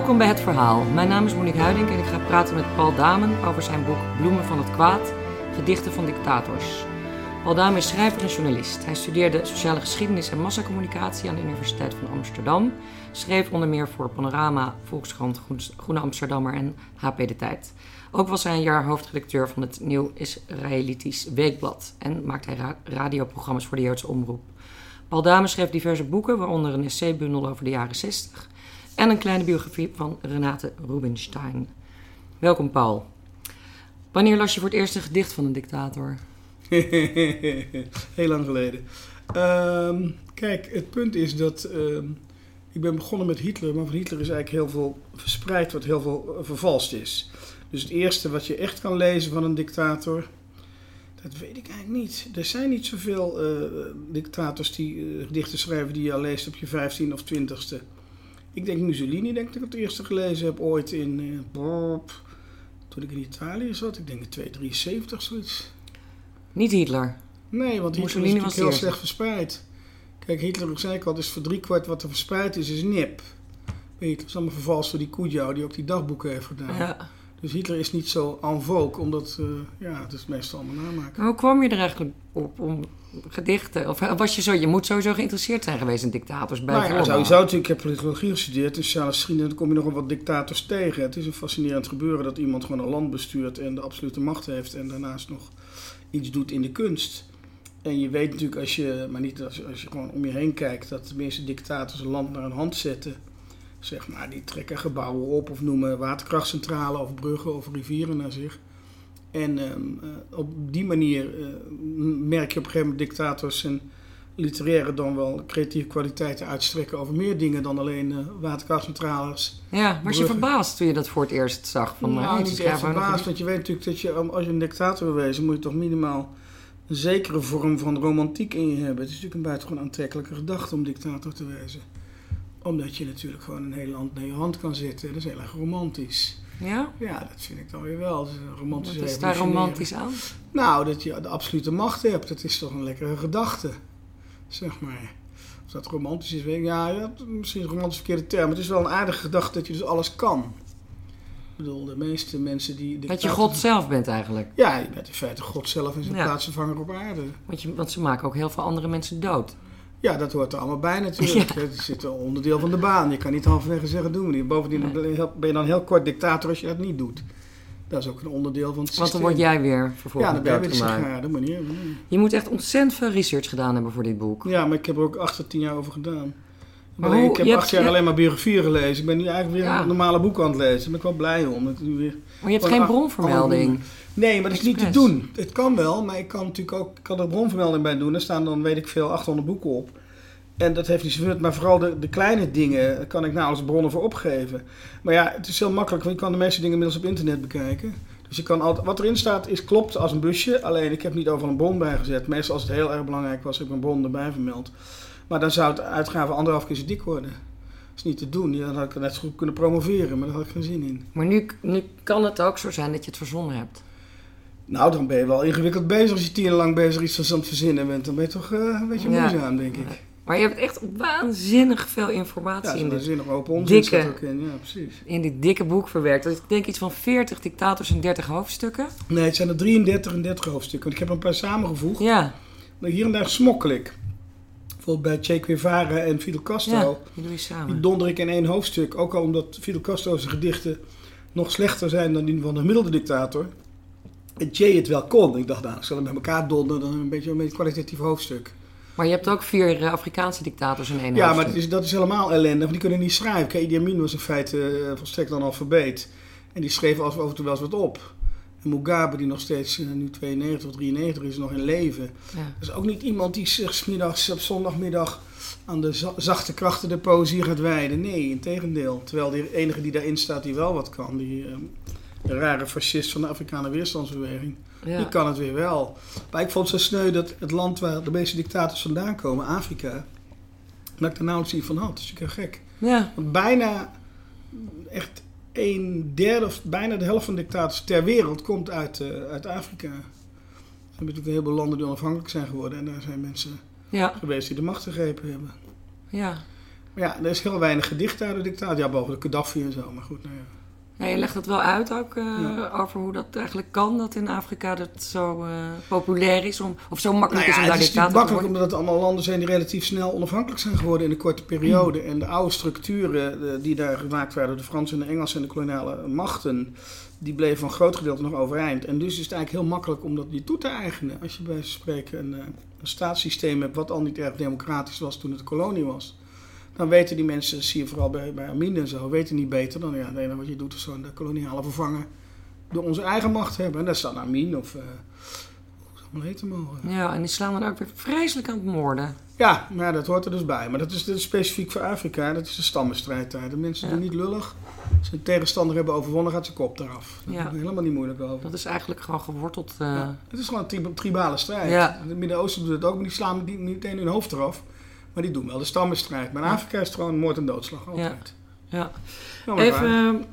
Welkom bij Het Verhaal. Mijn naam is Monique Huiding en ik ga praten met Paul Damen over zijn boek Bloemen van het Kwaad, gedichten van dictators. Paul Damen is schrijver en journalist. Hij studeerde sociale geschiedenis en massacommunicatie aan de Universiteit van Amsterdam. Schreef onder meer voor Panorama, Volkskrant, Groene Amsterdammer en HP De Tijd. Ook was hij een jaar hoofdredacteur van het Nieuw Israëlitisch Weekblad en maakte hij radioprogramma's voor de Joodse Omroep. Paul Dame schreef diverse boeken, waaronder een essaybundel over de jaren 60 en een kleine biografie van Renate Rubinstein. Welkom Paul. Wanneer las je voor het eerst een gedicht van een dictator? Heel lang geleden. Ehm, kijk, het punt is dat ehm, ik ben begonnen met Hitler, maar van Hitler is eigenlijk heel veel verspreid wat heel veel vervalst is. Dus het eerste wat je echt kan lezen van een dictator, dat weet ik eigenlijk niet. Er zijn niet zoveel uh, dictators die uh, gedichten schrijven die je al leest op je 15 of 20ste. Ik denk Mussolini, denk ik dat ik het eerste gelezen heb ooit in. Uh, toen ik in Italië zat. Ik denk in 273 zoiets. Niet Hitler? Nee, want Mussolini was heel slecht verspreid. Kijk, Hitler, zei ik al, dus voor driekwart wat er verspreid is, is nip. Weet je, het is allemaal vervalst door die Kujau die ook die dagboeken heeft gedaan. Ja. Dus Hitler is niet zo en vogue, omdat, uh, ja, het is meestal allemaal namaken. Maar hoe kwam je er eigenlijk op om gedichten? Of was je zo, je moet sowieso geïnteresseerd zijn geweest in dictators bij nou ja, natuurlijk. Ik heb politicologie gestudeerd, dus geschiedenis, dan kom je nog wel wat dictators tegen. Het is een fascinerend gebeuren dat iemand gewoon een land bestuurt en de absolute macht heeft en daarnaast nog iets doet in de kunst. En je weet natuurlijk als je, maar niet als, als je gewoon om je heen kijkt, dat de meeste dictators een land naar een hand zetten zeg maar, die trekken gebouwen op of noemen waterkrachtcentrales of bruggen of rivieren naar zich. En ehm, eh, op die manier uh, merk je op een gegeven moment dictators en literaire dan wel creatieve kwaliteiten uitstrekken over meer dingen dan alleen uh, waterkrachtcentrales. Ja, was je verbaasd toen je dat voor het eerst zag? Van, nou, niet echt verbaasd, want je weet natuurlijk dat je, als je een dictator wil wezen, moet je toch minimaal een zekere vorm van romantiek in je hebben. Het is natuurlijk een buitengewoon aantrekkelijke gedachte om dictator te wezen omdat je natuurlijk gewoon een hele land naar je hand kan zetten. Dat is heel erg romantisch. Ja? Ja, dat vind ik dan weer wel. Dat is, een romantisch Wat is daar romantisch aan? Nou, dat je de absolute macht hebt. Dat is toch een lekkere gedachte. Zeg maar. Of dat romantisch is, weet ik. Ja, ja misschien een romantisch verkeerde term. Maar het is wel een aardige gedachte dat je dus alles kan. Ik bedoel, de meeste mensen die... Dat je God zelf bent eigenlijk. Ja, je bent in feite God zelf en zijn ja. plaatsvervanger op aarde. Want, je, want ze maken ook heel veel andere mensen dood. Ja, dat hoort er allemaal bij natuurlijk. Het zit een onderdeel van de baan. Je kan niet halverwege zeggen, doen we niet. Bovendien ben je dan heel kort dictator als je dat niet doet. Dat is ook een onderdeel van het systeem. Want dan word jij weer vervolgens Ja, dan ben je weer ja, de manier. Je moet echt ontzettend veel research gedaan hebben voor dit boek. Ja, maar ik heb er ook acht tot tien jaar over gedaan. Maar hoe, ik heb acht jaar alleen maar biografieën gelezen. Ik ben nu eigenlijk weer een normale boek aan het lezen. Daar ben ik wel blij om. Dat nu weer maar je hebt geen bronvermelding. Nee, maar dat is niet te doen. Het kan wel, maar ik kan natuurlijk ook ik kan er bronvermelding bij doen. Er staan dan, weet ik veel, 800 boeken op. En dat heeft niet zoveel, maar vooral de, de kleine dingen kan ik nou als bronnen voor opgeven. Maar ja, het is heel makkelijk, want je kan de meeste dingen inmiddels op internet bekijken. Dus je kan altijd, wat erin staat is klopt als een busje, alleen ik heb niet overal een bron bijgezet. Meestal als het heel erg belangrijk was, heb ik een bron erbij vermeld. Maar dan zou het uitgave anderhalf keer zo dik worden. Dat is niet te doen. dan had ik net zo goed kunnen promoveren, maar daar had ik geen zin in. Maar nu, nu kan het ook zo zijn dat je het verzonnen hebt. Nou, dan ben je wel ingewikkeld bezig als je tien jaar lang bezig iets aan het verzinnen bent. Dan ben je toch uh, een beetje moeizaam, denk ik. Maar je hebt echt waanzinnig veel informatie ja, in waanzinnig open dikke, ook in. Ja, precies. In dit dikke boek verwerkt. Ik denk iets van 40 dictators en 30 hoofdstukken. Nee, het zijn er 33 en 30 hoofdstukken. Ik heb een paar samengevoegd. Ja. Hier en daar smokkel ik. Bijvoorbeeld bij Che Guevara en Fidel Castro. Ja, die doe je samen. Die donder ik in één hoofdstuk. Ook al omdat Fidel Castro's gedichten nog slechter zijn dan die van de gemiddelde dictator. En Che het wel kon. Ik dacht, nou, ik zal hem met elkaar donderen. Dan een beetje een kwalitatief hoofdstuk. Maar je hebt ook vier uh, Afrikaanse dictators in één Ja, maar dat is, dat is helemaal ellende, want die kunnen niet schrijven. Kijk, Idi Amin was in feite uh, volstrekt analfabeet. En die schreef af en toe wel eens wat op. En Mugabe, die nog steeds uh, nu 92 of 93 is, nog in leven. Ja. Is ook niet iemand die zich smiddags op zondagmiddag aan de zachte krachten der poëzie gaat wijden. Nee, in tegendeel. Terwijl de enige die daarin staat die wel wat kan, die de rare fascist van de Afrikaanse weerstandsbeweging. Ja. Die kan het weer wel. Maar ik vond het zo sneu dat het land waar de meeste dictators vandaan komen, Afrika, dat ik er nauwelijks iets van had. Dat is natuurlijk heel gek. Ja. Want bijna, echt een derde of bijna de helft van de dictators ter wereld komt uit, uh, uit Afrika. Er zijn natuurlijk een heleboel landen die onafhankelijk zijn geworden. En daar zijn mensen ja. geweest die de macht gegrepen hebben. Ja. Maar ja, er is heel weinig gedicht uit de dictator. Ja, behalve de Gaddafi en zo, maar goed, nou ja. Ja, je legt het wel uit ook eh, Ja. over hoe dat eigenlijk kan, dat in Afrika dat zo eh, populair is, om, of zo makkelijk Nou is om daar het is natuurlijk dictator te makkelijk worden. omdat het allemaal landen zijn die relatief snel onafhankelijk zijn geworden in een korte periode. En de oude structuren eh, die daar gemaakt werden, de Franse en de Engelse en de koloniale machten, die bleven van een groot gedeelte nog overeind. En dus is het eigenlijk heel makkelijk om dat niet toe te eigenen. Als je bij spreken een, een staatssysteem hebt wat al niet erg democratisch was toen het kolonie was. Dan weten die mensen, dat zie je vooral bij, bij Amin en zo, weten niet beter dan ja, het enige wat je doet is zo'n de koloniale vervangen door onze eigen macht hebben. En dat is dan Amin of eh, hoe zou het mogen. Ja, en die slaan dan ook weer vreselijk aan het moorden. Ja, maar ja, dat hoort er dus bij. Maar dat is, dat is specifiek voor Afrika. Dat is de stammenstrijd daar. De mensen Ja. doen niet lullig. Als ze een tegenstander hebben overwonnen, gaat zijn kop eraf. Daar Ja. helemaal niet moeilijk over. Dat is eigenlijk gewoon geworteld. eh, Ja. Het is gewoon een tri- tribale strijd. Het Midden-Oosten doet het ook, maar die slaan niet meteen hun hoofd eraf. Maar die doen wel de stammenstrijd. Maar in. Afrika is het gewoon moord en doodslag. Altijd. ja. Ja, Even, eh,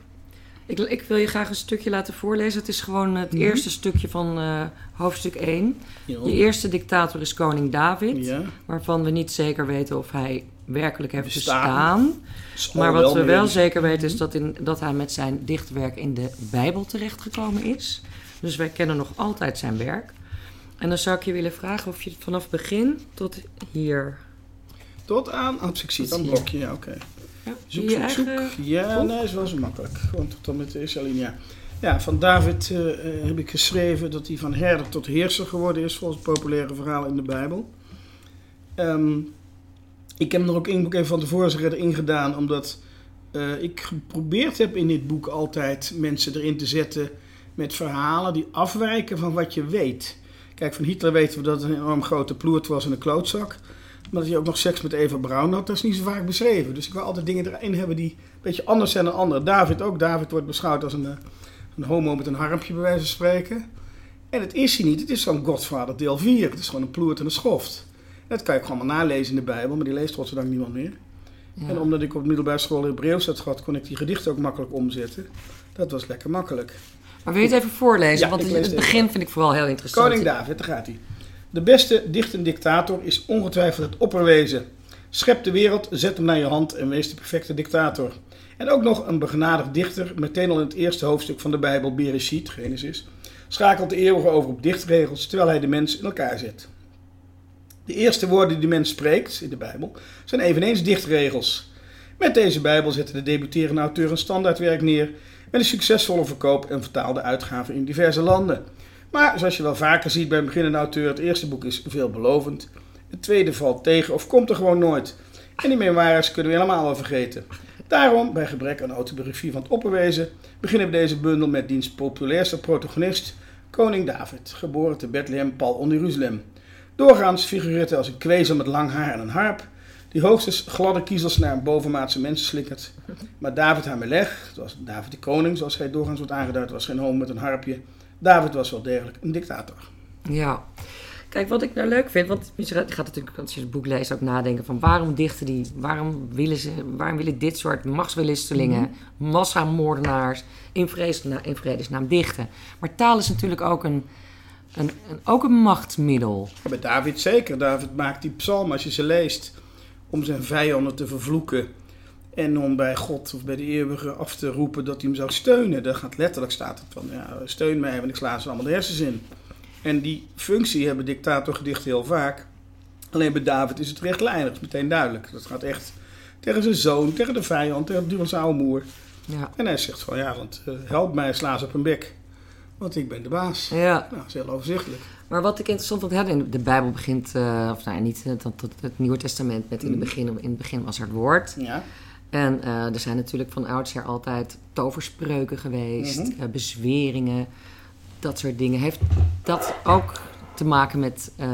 ik, ik wil je graag een stukje laten voorlezen. Het is gewoon het Mhm. eerste stukje van eh, hoofdstuk 1. Ja. Je eerste dictator is koning David, Ja. waarvan we niet zeker weten of hij werkelijk heeft Bestaan. bestaan. Maar wat we wel zeker weten is dat, in, dat hij met zijn dichtwerk in de Bijbel terechtgekomen is. Dus wij kennen nog altijd zijn werk. En dan zou ik je willen vragen of je het vanaf begin tot hier... Tot aan, oh, ik zie het Tot aan het hier. blokje. Ja, oké. Ja, Zoek, je zoek, zoek. Ja, nee, is wel zo makkelijk. Gewoon tot dan met de eerste alinea. Ja, van David eh, eh, heb ik geschreven dat hij van herder tot heerser geworden is, volgens het populaire verhaal in de Bijbel. Ehm, ik heb er ook één boek even van tevoren erin gedaan, omdat eh, ik geprobeerd heb in dit boek altijd mensen erin te zetten met verhalen die afwijken van wat je weet. Kijk, van Hitler weten we dat het een enorm grote ploert was en een klootzak. Maar dat hij ook nog seks met Eva Braun had, dat is niet zo vaak beschreven. Dus ik wil altijd dingen erin hebben die een beetje anders zijn dan anderen. David ook. David wordt beschouwd als een, eh, een homo met een harmpje, bij wijze van spreken. En het is hij niet. Het is zo'n Godfather deel 4. Het is gewoon een ploert en een schoft. Dat kan je ook allemaal nalezen in de Bijbel, maar die leest godzijdank niemand meer. Ja. En omdat ik op de middelbare school Hebreeuws had gehad, kon ik die gedichten ook makkelijk omzetten. Dat was lekker makkelijk. Maar wil je het even voorlezen? Ja, Want het het begin vind ik vooral heel interessant. Koning David, daar gaat hij. De beste dichtende dictator is ongetwijfeld het opperwezen. Schep de wereld, zet hem naar je hand en wees de perfecte dictator. En ook nog een begenadigd dichter, meteen al in het eerste hoofdstuk van de Bijbel, Bereshit, Genesis, schakelt de eeuwige over op dichtregels terwijl hij de mens in elkaar zet. De eerste woorden die de mens spreekt in de Bijbel zijn eveneens dichtregels. Met deze Bijbel zette de debuterende auteur een standaardwerk neer met een succesvolle verkoop en vertaalde uitgaven in diverse landen. Maar zoals je wel vaker ziet bij een beginnende auteur, het eerste boek is veelbelovend. Het tweede valt tegen of komt er gewoon nooit. En die memoires kunnen we helemaal wel vergeten. Daarom, bij gebrek aan autobiografie van het opperwezen, beginnen we deze bundel met diens populairste protagonist, koning David, geboren te Bethlehem, Pal onder Jeruzalem. Doorgaans figureert hij als een kwezel met lang haar en een harp, die hoogstens gladde kiezels naar een bovenmaatse mensen slikkert. Maar David Hamelech, zoals David de koning, zoals hij doorgaans wordt aangeduid, was geen homo met een harpje. David was wel degelijk een dictator. Ja. Kijk, wat ik nou leuk vind, want je gaat natuurlijk als je het boek leest ook nadenken van waarom dichten die, waarom willen ze, waarom willen dit soort machtswillistelingen, massamoordenaars in, vredesna- in vredesnaam dichten. Maar taal is natuurlijk ook een, een, een, ook een machtsmiddel. Ja, bij David zeker. David maakt die psalm, als je ze leest, om zijn vijanden te vervloeken. En om bij God of bij de eeuwige af te roepen dat hij hem zou steunen. Daar gaat letterlijk staat het van, ja, steun mij, want ik sla ze allemaal de hersens in. En die functie hebben dictatorgedichten heel vaak. Alleen bij David is het rechtlijnig, is meteen duidelijk. Dat gaat echt tegen zijn zoon, tegen de vijand, tegen de zijn oude moer. Ja. En hij zegt van, ja, want eh, help mij, sla ze op een bek. Want ik ben de baas. ja. Nou, dat is heel overzichtelijk. Maar wat ik interessant vond, hè, in de Bijbel begint, eh, of nou, niet het, het, het Nieuwe Testament met in het, begin, in het begin was er het woord. Ja. En eh, er zijn natuurlijk van oudsher altijd toverspreuken geweest, Mhm. eh, bezweringen, dat soort dingen. Heeft dat ook te maken met eh,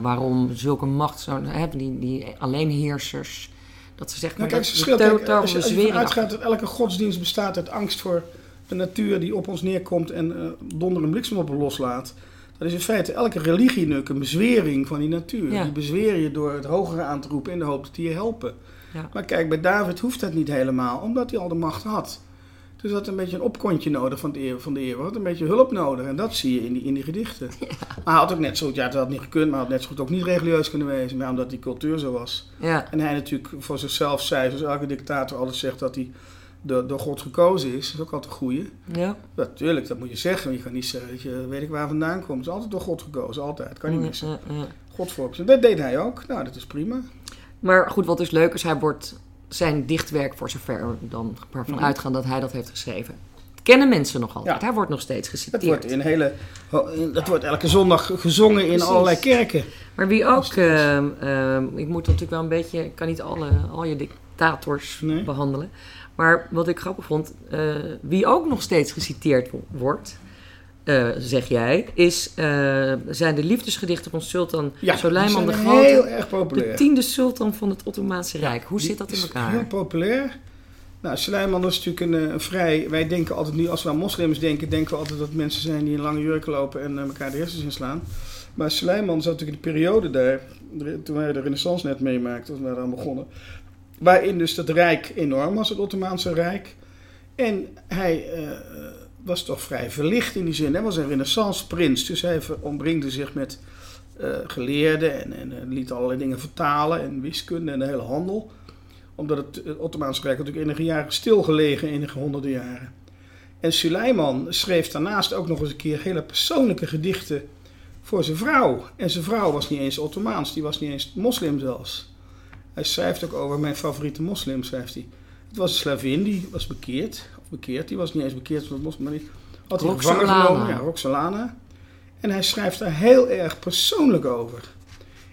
waarom zulke macht, zo, hè, die, die alleenheersers, dat ze zeggen, Nou, kijk, dat het verschil, als je, als je uitgaat dat elke godsdienst bestaat uit angst voor de natuur die op ons neerkomt en donder en bliksem op ons loslaat, dan is in feite elke religie een bezwering van die natuur. Ja. Die bezweer je door het hogere aan te roepen in de hoop dat die je helpen. Ja. Maar kijk, bij David hoeft dat niet helemaal, omdat hij al de macht had. Dus had een beetje een opkontje nodig van de eeuw. Van de eeuw. Had een beetje hulp nodig. En dat zie je in die, in die gedichten. Maar hij had ook net zo goed, ja, het had niet gekund, maar hij had net zo goed ook niet religieus kunnen wezen. Maar omdat die cultuur zo was. Ja. En hij natuurlijk voor zichzelf zei, zoals elke dictator altijd zegt, dat hij door, door God gekozen is. Dat is ook altijd een goeie. Ja. Natuurlijk, dat moet je zeggen. Je kan niet zeggen dat je weet ik waar vandaan komt. Het is altijd door God gekozen, altijd. Kan niet missen. Ja, ja. God voor Dat deed hij ook. Nou, dat is prima. Maar goed, wat dus leuk is, hij wordt zijn dichtwerk, voor zover we dan maar van Mhm. uitgaan dat hij dat heeft geschreven. Kennen mensen nog altijd. Ja. Hij wordt nog steeds Dat geciteerd. wordt, in hele, dat wordt elke zondag gezongen in Precies. allerlei kerken. Maar wie ook, ehm, ehm, ik moet natuurlijk wel een beetje, ik kan niet alle, al je dictators Nee. behandelen. Maar wat ik grappig vond, eh, wie ook nog steeds geciteerd wo- wordt, eh, zeg jij, is, eh, zijn de liefdesgedichten van Sultan Ja, de Grote. heel erg De populair. tiende sultan van het Ottomaanse Rijk. Hoe zit dat in elkaar? Heel populair. Nou, Suleiman is natuurlijk een, eh, een vrij... Wij denken altijd nu, als we aan moslims denken, denken we altijd dat mensen zijn die in lange jurken lopen en elkaar de hersens inslaan. Maar Suleiman zat natuurlijk in de periode daar, de- toen wij de renaissance net meemaakten, toen we eraan begonnen. Waarin dus dat rijk enorm was, het Ottomaanse Rijk. En hij was toch vrij verlicht in die zin. Hij was een renaissance prins, dus hij omringde zich met eh, geleerden en, en, liet allerlei dingen vertalen en wiskunde en de hele handel omdat het, het Ottomaanse Rijk natuurlijk enige jaren stilgelegen, enige honderden jaren. En Suleiman schreef daarnaast ook nog eens een keer hele persoonlijke gedichten voor zijn vrouw. En zijn vrouw was niet eens Ottomaans, die was niet eens moslim zelfs. Hij schrijft ook over mijn favoriete moslim, schrijft hij. Het was een slavin, die was bekeerd. Bekeerd, die was niet eens bekeerd, was moslim, maar die had hij gevangen genomen. Ja, Roxolana. En hij schrijft daar heel erg persoonlijk over.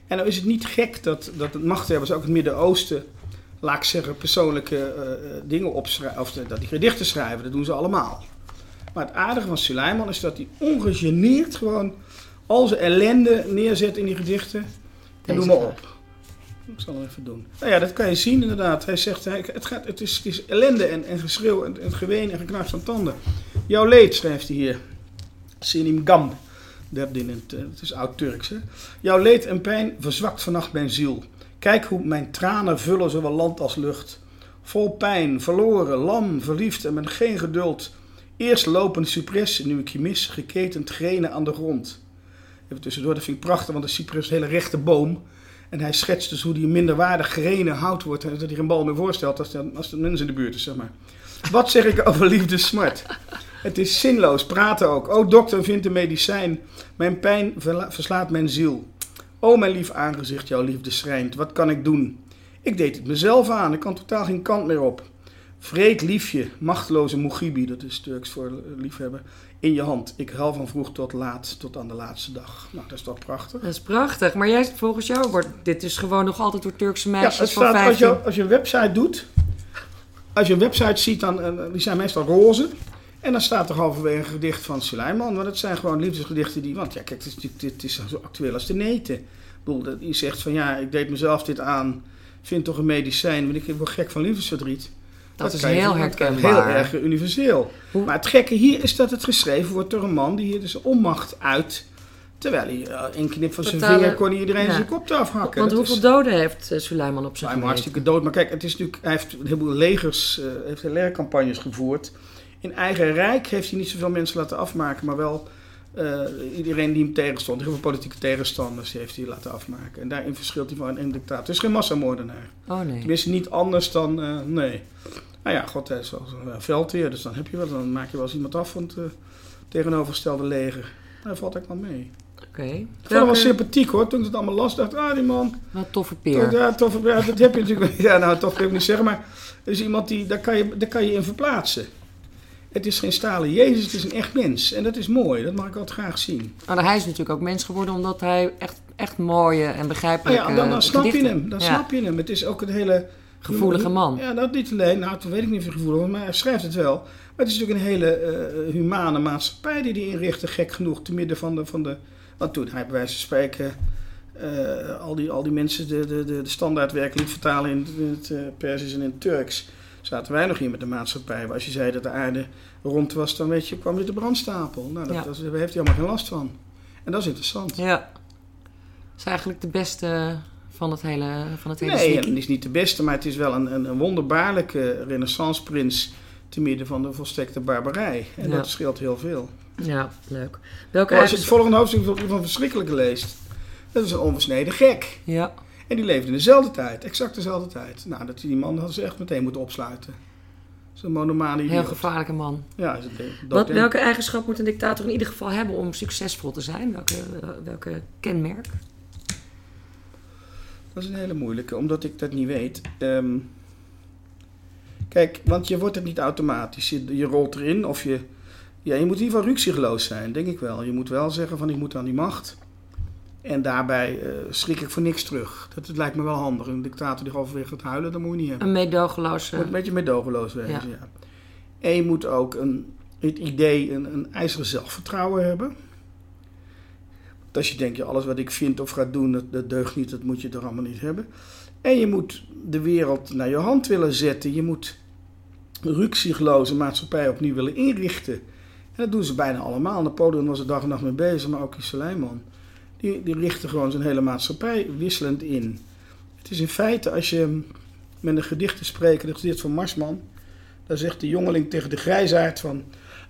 En dan is het niet gek dat, dat het machthebbers, ook het Midden-Oosten, laat ik zeggen, persoonlijke eh, eh, dingen opschrijven, of dat die gedichten schrijven, dat doen ze allemaal. Maar het aardige van Suleiman is dat hij ongegeneerd gewoon al zijn ellende neerzet in die gedichten. En Deze doe maar op. Ik zal hem even doen. Nou ja, dat kan je zien inderdaad. Hij zegt, het, gaat, het, is, het is ellende en, en geschreeuw en, en geween en geknars van tanden. Jouw leed, schrijft hij hier. Sinim Gam. Het, eh, het is oud-Turks. hè. Jouw leed en pijn verzwakt vannacht mijn ziel. Kijk hoe mijn tranen vullen zowel land als lucht. Vol pijn, verloren, lam, verliefd en met geen geduld. Eerst lopend cypres, nu ik je mis, geketend grenen aan de grond. Even tussendoor, dat vind ik prachtig, want de cypres is een hele rechte boom. En hij schetst dus hoe die minderwaardig gerenen hout wordt. En dat hij er een bal mee voorstelt als de, als de mens in de buurt is, zeg maar. Wat zeg ik over liefdesmart? Het is zinloos, praten ook. O dokter, vind een medicijn. Mijn pijn verslaat mijn ziel. O mijn lief aangezicht, jouw liefde schrijnt. Wat kan ik doen? Ik deed het mezelf aan, ik kan totaal geen kant meer op. Vreed liefje, machteloze Mugibi, dat is Turks voor liefhebber, in je hand. Ik huil van vroeg tot laat, tot aan de laatste dag. Nou, dat is toch prachtig? Dat is prachtig. Maar jij, volgens jou wordt dit dus gewoon nog altijd door Turkse Ja, meisjes van staat, als 15. je, als je een website doet, als je een website ziet, dan, eh, die zijn meestal roze. En dan staat er halverwege een gedicht van Suleiman. Maar dat zijn gewoon liefdesgedichten die... Want ja, kijk, het is, dit is zo actueel als de neten. Ik bedoel, dat hij zegt van ja, ik deed mezelf dit aan. Vind toch een medicijn, want ik word gek van liefdesverdriet. Dat is heel herkenbaar. Heel erg universeel. Hoe- Maar het gekke hier is dat het geschreven wordt door een man die hier dus onmacht uit... Terwijl hij eh, een knip van zijn vinger kon hij iedereen ja. zijn kop eraf hakken. Want Dat hoeveel is- doden heeft eh, Suleiman op zijn hij is geweten? hartstikke dood. Maar kijk, het is natuurlijk, hij heeft een heleboel legers, eh heeft hele legercampagnes gevoerd. In eigen rijk heeft hij niet zoveel mensen laten afmaken, maar wel iedereen die hem tegenstond. Heel veel politieke tegenstanders die heeft hij laten afmaken. En daarin verschilt hij van een dictator. Het is geen massamoordenaar. Oh nee. Tenminste, niet anders dan, nee. Nou ja, god, hij is wel zo'n eh, veldheer, dus dan heb je wel, dan maak je wel eens iemand af van het eh, tegenovergestelde leger. Daar valt ik wel mee. Oké. Ik vond hem wel sympathiek hoor, toen ik het allemaal las, dacht ah die man, Wat toffe peer. ja, tof, ja, dat heb je natuurlijk. Ja, nou, tof kan ik niet zeggen, maar er is iemand die, daar kan, je, daar kan je in verplaatsen. Het is geen stalen Jezus, het is een echt mens. En dat is mooi, dat mag ik altijd graag zien. Maar hij is natuurlijk ook mens geworden omdat hij echt, echt mooie en begrijpelijke ja, dan, dan snap je hem, dan Ja. snap je hem. Het is ook een hele... Gevoelige man. Ja, dat niet alleen. Nou, toen weet ik niet of hij gevoelig was, maar hij schrijft het wel. Maar het is natuurlijk een hele eh, humane maatschappij die hij inrichtte, gek genoeg, te midden van de... Van de want toen hij bij wijze van spreken eh, al, die, al die mensen de, de, de, de standaardwerken liet vertalen in, het- in het eh, Persisch en in het Turks, zaten wij nog hier met de maatschappij. Maar als je zei dat de aarde rond was, dan weet je, kwam er de brandstapel. Nou, dat, Ja. dat- daar heeft hij allemaal geen last van. En dat is interessant. Ja. Dat is eigenlijk de beste van het hele, van het hele Nee, het is niet de beste, maar het is wel een, een, een wonderbaarlijke renaissanceprins te midden van de volstrekte barbarij. En Ja. dat scheelt heel veel. Ja, leuk. Welke Maar als je het volgende hoofdstuk van van Verschrikkelijke leest, dat is een onversneden gek. Ja, En die leefde in dezelfde tijd, exact dezelfde tijd. Nou, dat die man hadden ze echt meteen moeten opsluiten. Zo'n monomane heel gevaarlijke man. Ja, is het Wat, welke eigenschap moet een dictator in ieder geval hebben om succesvol te zijn? Welke, welke kenmerk? Dat is een hele moeilijke, omdat ik dat niet weet. Ehm, kijk, want je wordt het niet automatisch. Je, je rolt erin of je... Ja, je moet in ieder geval ruksigloos zijn, denk ik wel. Je moet wel zeggen van ik moet aan die macht. En daarbij eh, schrik ik voor niks terug. Dat, dat lijkt me wel handig. Een dictator die halverwege gaat huilen, dat moet je niet hebben. Een meedogenloze... Je moet een beetje meedogenloos wezen, Ja. ja. En je moet ook een, het idee, een, een ijzeren zelfvertrouwen hebben. Als je denkt, alles wat ik vind of ga doen, dat, dat deugt niet, dat moet je er allemaal niet hebben. En je moet de wereld naar je hand willen zetten. Je moet ruksigloze maatschappij opnieuw willen inrichten. En dat doen ze bijna allemaal. Napoleon was er dag en nacht mee bezig, maar ook die Suleiman. Die, die richten gewoon zijn hele maatschappij wisselend in. Het is in feite, als je met een gedicht te spreken, het gedicht van Marsman. Daar zegt de jongeling tegen de grijzaard van...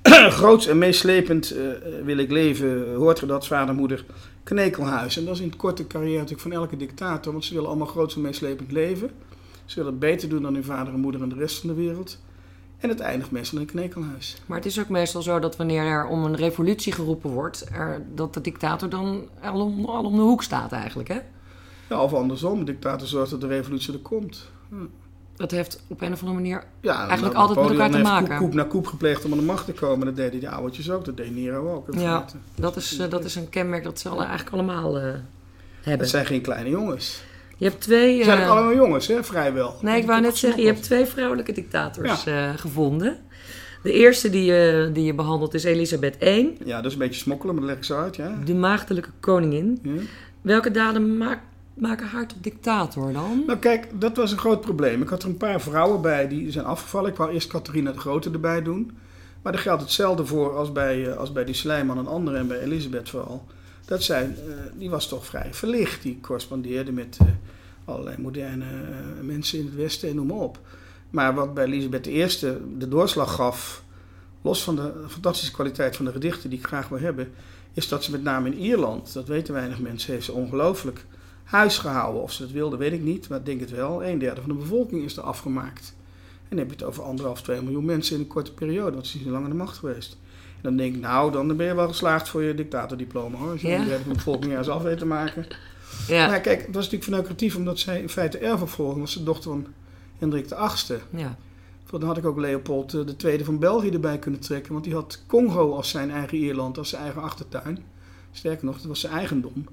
Groots en meeslepend eh, wil ik leven, hoort ge dat, vader, moeder, knekelhuis. En dat is in het korte carrière natuurlijk van elke dictator, want ze willen allemaal groots en meeslepend leven. Ze willen het beter doen dan hun vader en moeder en de rest van de wereld. En het eindigt meestal in een knekelhuis. Maar het is ook meestal zo dat wanneer er om een revolutie geroepen wordt... Er, dat de dictator dan al om, al om de hoek staat eigenlijk, hè? Ja, of andersom, de dictator zorgt dat de revolutie er komt. Dat heeft op een of andere manier... Ja, Eigenlijk nou, altijd met elkaar te maken. Koep, na koep gepleegd om aan de macht te komen. Dat deden die oudertjes ook, dat deed Nero ook. in Ja, dat is, eh, dat is een kenmerk dat ze alle, eigenlijk allemaal eh, hebben. Het zijn geen kleine jongens. Je hebt twee... Het zijn ook allemaal jongens, hè, vrijwel. Nee, ik wou net zeggen, je hebt twee vrouwelijke dictators gevonden. De eerste die je, die je behandelt is Elisabeth I, Ja, dat is een beetje smokkelen, maar dat leg ik zo uit, ja. de maagdelijke koningin. ja. Welke daden maak- maken haar tot dictator dan? Nou kijk, dat was een groot probleem. Ik had er een paar vrouwen bij die zijn afgevallen. Ik wou eerst Catharina de Grote erbij doen. Maar er geldt hetzelfde voor als bij, eh, als bij die Slijman en anderen en bij Elisabeth vooral. Dat zij, eh, die was toch vrij verlicht. Die correspondeerde met eh, allerlei moderne mensen in het Westen en noem maar op. Maar wat bij Elisabeth I de doorslag gaf, los van de fantastische kwaliteit van de gedichten die ik graag wil hebben, is dat ze met name in Ierland, dat weten weinig mensen, heeft ze ongelooflijk huis gehouden. Of ze het wilden, weet ik niet, maar ik denk het wel. Een derde van de bevolking is er afgemaakt. En dan heb je het over anderhalf, twee miljoen mensen in een korte periode, want ze is niet lang aan de macht geweest. En dan denk ik, nou, dan ben je wel geslaagd voor je dictatordiploma hoor. Als je Ja. een derde van de bevolking ergens af weet te maken. Ja. Maar kijk, dat was natuurlijk vanuit creatief, omdat zij in feite erfopvolger was, de dochter van Hendrik VIII. ja. Dan had ik ook Leopold eh, de tweede van België erbij kunnen trekken, want die had Congo als zijn eigen Ierland, als zijn eigen achtertuin. Sterker nog, dat was zijn eigendom.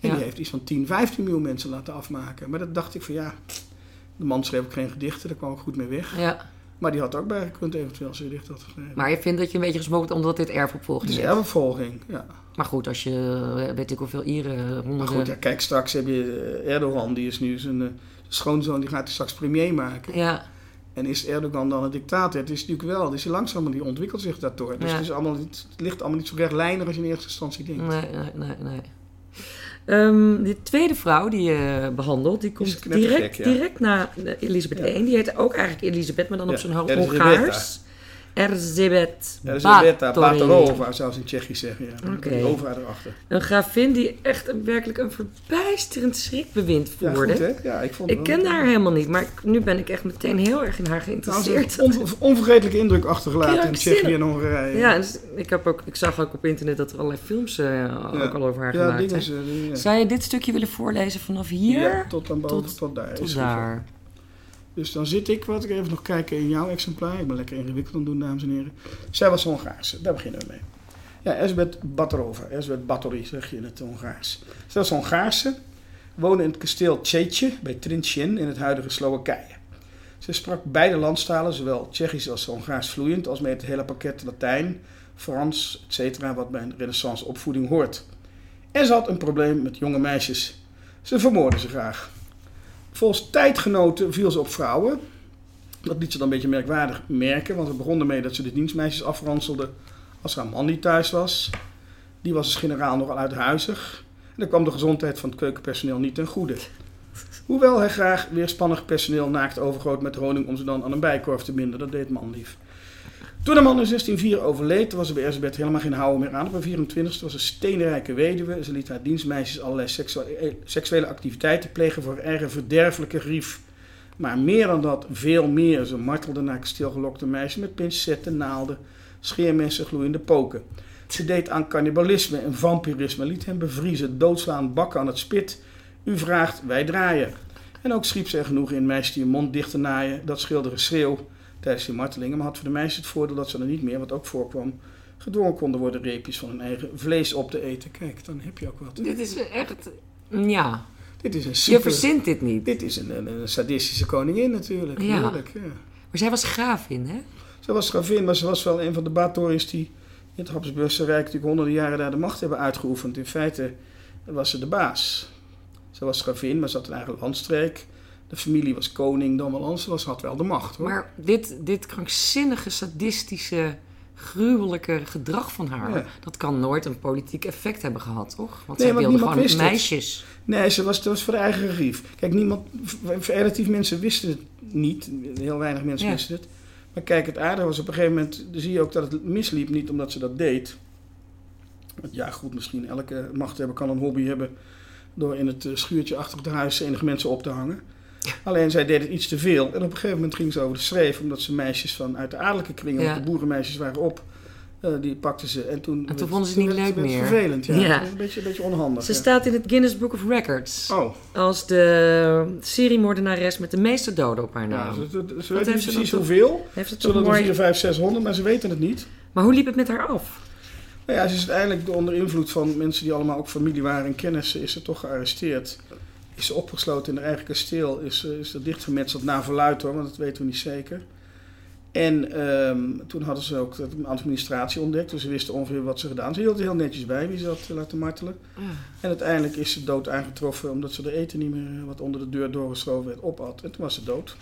En Ja. die heeft iets van 10, 15 miljoen mensen laten afmaken. Maar dat dacht ik van ja, de man schreef ook geen gedichten, daar kwam ik goed mee weg. ja. Maar die had ook bijgekund eventueel als hij gedicht had geschreven. Maar je vindt dat je een beetje gesmokt omdat dit het erfopvolging is is. erfopvolging, ja. Maar goed, als je, eh, weet ik hoeveel Ieren, Maar honderden... goed, ja, kijk, straks heb je eh, Erdogan, die is nu zijn eh, schoonzoon, die gaat hij straks premier maken. Ja, En is Erdogan dan een dictator? Het is natuurlijk wel, het is langzaam, maar die ontwikkelt zich daardoor. Dus Ja. het, is allemaal, niet- het ligt allemaal niet zo rechtlijnig als je in eerste instantie denkt. nee, nee, nee. nee. Ehm, die tweede vrouw die je behandelt, die komt direct, ja. direct na Elisabeth Ja. I. Die heet ook eigenlijk Elisabeth, maar dan op zijn Ho- Elisabetta. Hongaars. Erzsébet Elisabetta Báthory. Batarova, zou ze in Tsjechisch zeggen. Ja. Erachter. Een gravin die echt een, werkelijk een verbijsterend schrikbewind Ja, voerde. goed hè? Ja, ik vond ik wel- haar helemaal niet, maar ik- nu ben ik echt meteen heel erg in haar Nou, geïnteresseerd. on- onvergetelijke indruk achtergelaten in. Tsjechië en Hongarije. Ja, dus ik, heb ook, ik zag ook op internet dat er allerlei films eh, ook al over haar ja gemaakt zijn. Ja. Zou je dit stukje willen voorlezen vanaf hier Ja, tot aan boven, tot- tot, daar. tot is daar? Dus dan zit ik, wat ik even nog kijken in jouw exemplaar. Ik ben lekker ingewikkeld aan het doen, dames en heren. Zij was Hongaarse, daar beginnen we mee. Ja, Erzsébet Batarova, Erzsébet Batory zeg je in het Hongaars. Zij was Hongaarse, woonde in het kasteel Tsjeetje bij Trinchin in het huidige Slowakije. Ze sprak beide landstalen, zowel Tsjechisch als Hongaars vloeiend, als met het hele pakket Latijn, Frans, etc. wat bij een renaissance opvoeding hoort. En ze had een probleem met jonge meisjes. Ze vermoordde ze graag. Volgens tijdgenoten viel ze op vrouwen. Dat liet ze dan een beetje merkwaardig merken, want het begon ermee dat ze de dienstmeisjes afranselde als haar man niet thuis was. Die was als generaal nogal uithuizig. En dan kwam de gezondheid van het keukenpersoneel niet ten goede. Hoewel hij graag weerspannig personeel naakt overgoot met honing om ze dan aan een bijkorf te binden, dat deed manlief. Toen de man in 1604 overleed, was er bij Erzsébet helemaal geen houden meer aan. Op haar 24 was een steenrijke weduwe. Ze liet haar dienstmeisjes allerlei eh, seksuele activiteiten plegen voor haar eigen verderfelijke grief. Maar meer dan dat, veel meer. Ze martelde naar stilgelokte meisjes met pincetten, naalden, scheermessen, gloeiende poken. Ze deed aan cannibalisme en vampirisme, liet hem bevriezen, doodslaan, bakken aan het spit. U vraagt, wij draaien. En ook schiep ze er genoeg in meisjes die hun mond dicht te naaien. Dat scheelde schreeuw tijdens die martelingen. Maar had voor de meisjes het voordeel dat ze er niet meer, wat ook voorkwam, gedwongen konden worden reepjes van hun eigen vlees op te eten. Kijk, dan heb je ook wat. Dit is echt, ja. Dit is een super, Je verzint dit niet. Dit is een, een, sadistische koningin natuurlijk. Ja. Heerlijk, ja. Maar zij was gravin, hè? Ze was gravin, maar ze was wel een van de Batoris die in het Habsburgse Rijk natuurlijk honderden jaren daar de macht hebben uitgeoefend. In feite was ze de baas. Ze was gravin, maar ze had een eigen landstreek. De familie was koning, dan wel had wel de macht. Hoor. Maar dit, dit krankzinnige, sadistische, gruwelijke gedrag van haar... dat kan nooit een politiek effect hebben gehad, toch? Want nee, zij wilde gewoon meisjes. Nee, ze was, was voor de eigen grief. Kijk, niemand, relatief mensen wisten het niet. Heel weinig mensen wisten het. Maar kijk, het aardige was op een gegeven moment... zie je ook dat het misliep, niet omdat ze dat deed... Ja, goed, misschien elke machthebber kan een hobby hebben door in het eh, schuurtje achter het huis enige mensen op te hangen. Alleen zij deed het iets te veel. En op een gegeven moment ging ze over de schreef, omdat ze meisjes van uit de adellijke kringen, ja. de boerenmeisjes waren op. Uh, die pakten ze. En toen, en toen vonden ze het niet leuk meer. vervelend, ja. ja. Een, beetje, een beetje onhandig. Ze staat in het Guinness Book of Records. Oh. Als de seriemoordenares met de meeste doden op haar naam. Ja, ze, ze, ze weten precies hoeveel. Heeft het Zullen er 4, 5, 600, maar ze weten het niet. Maar hoe liep het met haar af? Nou ja, ze is uiteindelijk onder invloed van mensen die allemaal ook familie waren en kennissen, is ze toch gearresteerd. Is ze opgesloten in haar eigen kasteel, is, is er dichtgemetseld naar verluid hoor, want dat weten we niet zeker. En ehm, toen hadden ze ook de administratie ontdekt, dus ze wisten ongeveer wat ze gedaan. Ze hield er heel netjes bij wie ze had laten martelen. Ah. En uiteindelijk is ze dood aangetroffen omdat ze de eten niet meer wat onder de deur doorgeschoven werd opat. En toen was ze dood.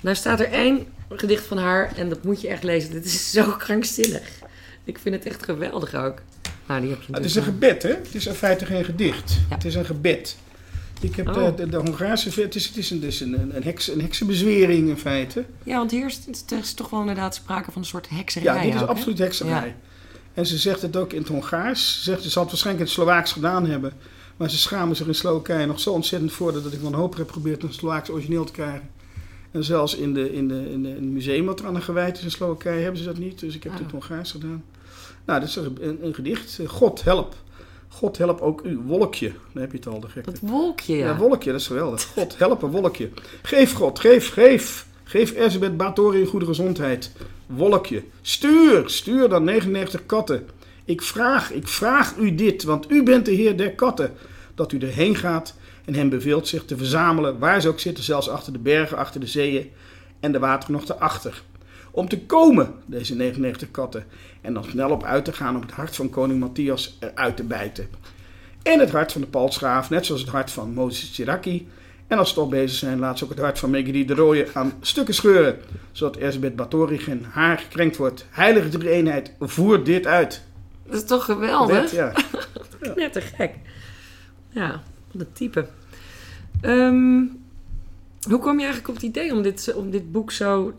Nou staat er één gedicht van haar en dat moet je echt lezen. Dit is zo krankzinnig. Ik vind het echt geweldig ook. Nou, die heb je het is een gebed, hè? Het is in feite geen gedicht. Het is een gebed. Ik heb de, oh. de, de, Hongaarse... Het is, het is, een, dus een, een, heks, een heksenbezwering in feite. Ja, want hier is, is toch wel inderdaad sprake van een soort hekserij. Ja, dit is absoluut hekserij. En ze zegt het ook in het Hongaars. Ze, zegt, ze zal het waarschijnlijk in het Slovaaks gedaan hebben. Maar ze schamen zich in Slowakije nog zo ontzettend voor... dat ik wanhopig heb geprobeerd een Slovaaks origineel te krijgen. En zelfs in, de, in, de, in, de, in het museum wat er aan gewijd is in Slowakije hebben ze dat niet. Dus ik heb oh. het in het Hongaars gedaan. Nou, dat is een, een gedicht. God help. God help ook u, wolkje. Dan heb je het al, de gekke. Dat wolkje, ja. Ja, wolkje, dat is geweldig. God help een wolkje. Geef God, geef, geef. Geef Batory een goede gezondheid. Wolkje. Stuur, stuur dan 99 katten. Ik vraag, ik vraag u dit, want u bent de heer der katten. Dat u erheen gaat en hem beveelt zich te verzamelen, waar ze ook zitten, zelfs achter de bergen, achter de zeeën en de wateren nog achter om te komen, deze 99 katten, en dan snel op uit te gaan om het hart van koning Matthias eruit te bijten. En het hart van de paltsgraaf, net zoals het hart van Mozes Chiraki. En als ze toch bezig zijn, laat ze ook het hart van Megiddo de Rooie aan stukken scheuren, zodat Erzbeth Batory geen haar gekrenkt wordt. Heilige drie eenheid, voer dit uit. Dat is toch geweldig? ja. Net te gek. Ja, wat een type. Um, hoe kwam je eigenlijk op het idee om dit, om dit boek zo,